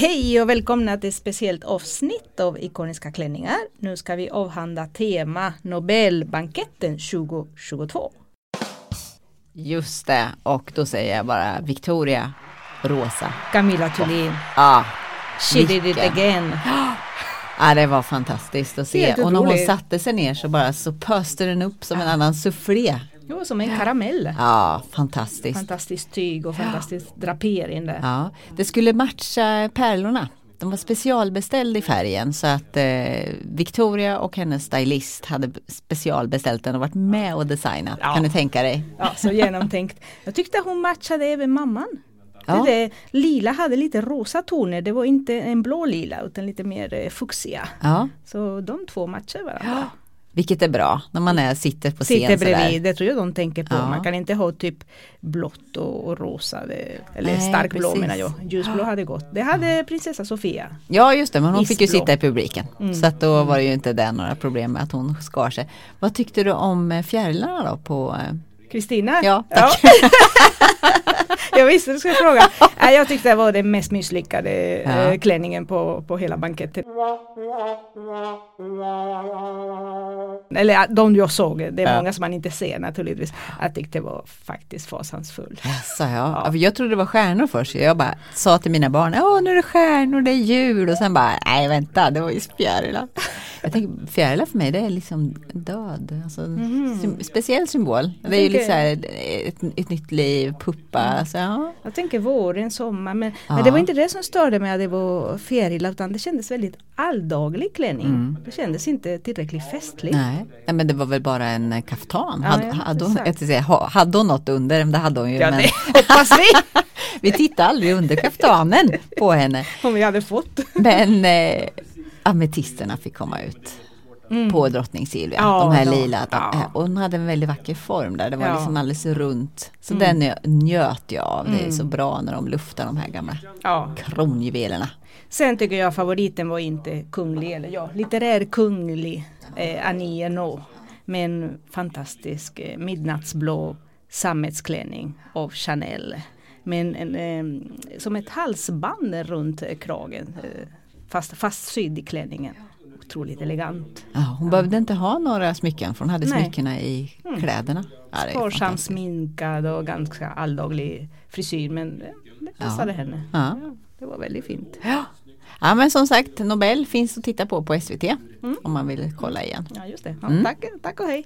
Hej och välkomna till ett speciellt avsnitt av Ikoniska klänningar. Nu ska vi avhandla tema Nobelbanketten 2022. Just det, och då säger jag bara Victoria Rosa. Camilla Thulin. Ja, She did it again. ja, det var fantastiskt att se. Och när hon satte sig ner så bara så pöste den upp som en annan soufflé. Jo, som en karamell. Ja, fantastiskt. Fantastiskt tyg och fantastisk drapering där. Ja, det skulle matcha pärlorna. De var specialbeställda i färgen så att eh, Victoria och hennes stylist hade specialbeställt den och varit med och designat. Ja. Kan du tänka dig? Ja, så genomtänkt. Jag tyckte hon matchade även mamman. Ja. Det där, lila hade lite rosa toner, det var inte en blå lila utan lite mer eh, fuchsia. Ja, Så de två matchar varandra. Vilket är bra när man är, sitter på scen Sitter sådär. bredvid, det tror jag de tänker på. Ja. Man kan inte ha typ blått och, och rosa. Eller Nej, stark blå precis. menar jag. Ljusblå hade gått. Det hade prinsessa Sofia. Ja just det, men hon fick ju Isblå. sitta i publiken. Mm. Så att då var det ju inte det några problem med att hon skar sig. Vad tyckte du om eh, fjärilarna då på eh, Kristina? Ja, tack. jag visste du skulle fråga. Jag tyckte det var den mest misslyckade Ja. eh, klänningen på, på hela banketten. Eller ja, de jag såg, det är många som man inte ser naturligtvis. Jag tyckte det var faktiskt fasansfull. Jaså, ja. ja. Jag trodde det var stjärnor först. Jag bara sa till mina barn, åh nu är det stjärnor, det är jul. Och sen bara, nej vänta, det var ju fjärilar. Jag tänker, fjärilar för mig det är liksom död. Alltså, Mhm. sym- speciell symbol. Det är ju lite så här, ett, ett nytt liv, puppa. Alltså, ja. Jag tänker våren, sommar, men, Ja. men det var inte det som störde mig att det var fjärilar utan det kändes väldigt alldaglig klänning. Mm. Det kändes inte tillräckligt festligt. Nej. nej, men det var väl bara en eh, kaftan. Ja, hade, ja, hade, hon, jag säga, ha- hade hon något under? Det hade hon ju. Ja, men det hoppas vi! vi tittade aldrig under kaftanen på henne. Om vi hade fått. Men eh, ametisterna fick komma ut. Mm. På drottning Silvia, Ja, de här ja, lila. De, ja. eh, Och hon hade en väldigt vacker form där, det var Ja. liksom alldeles runt. Så Mm. den njöt jag av, det är Mm. så bra när de luftar de här gamla Ja. kronjuvelerna. Sen tycker jag favoriten var inte kunglig, eller ja, litterär kunglig, eh, Annie Ernaux. Med en fantastisk eh, midnattsblå sammetsklänning av Chanel. Men en, eh, som ett halsband runt kragen. Eh, fast, fastsydd i klänningen. Otroligt elegant. Ja, hon behövde inte ha några smycken för hon hade Nej. smyckena i Mm. kläderna. Ja, det är Sparsam fantastiskt. sminkad och ganska alldaglig frisyr men det, passade henne. Ja. det var väldigt fint. Ja. ja men som sagt Nobel finns att titta på på SVT Mm. om man vill kolla igen. Ja just det. Ja, Mm. tack, tack och hej.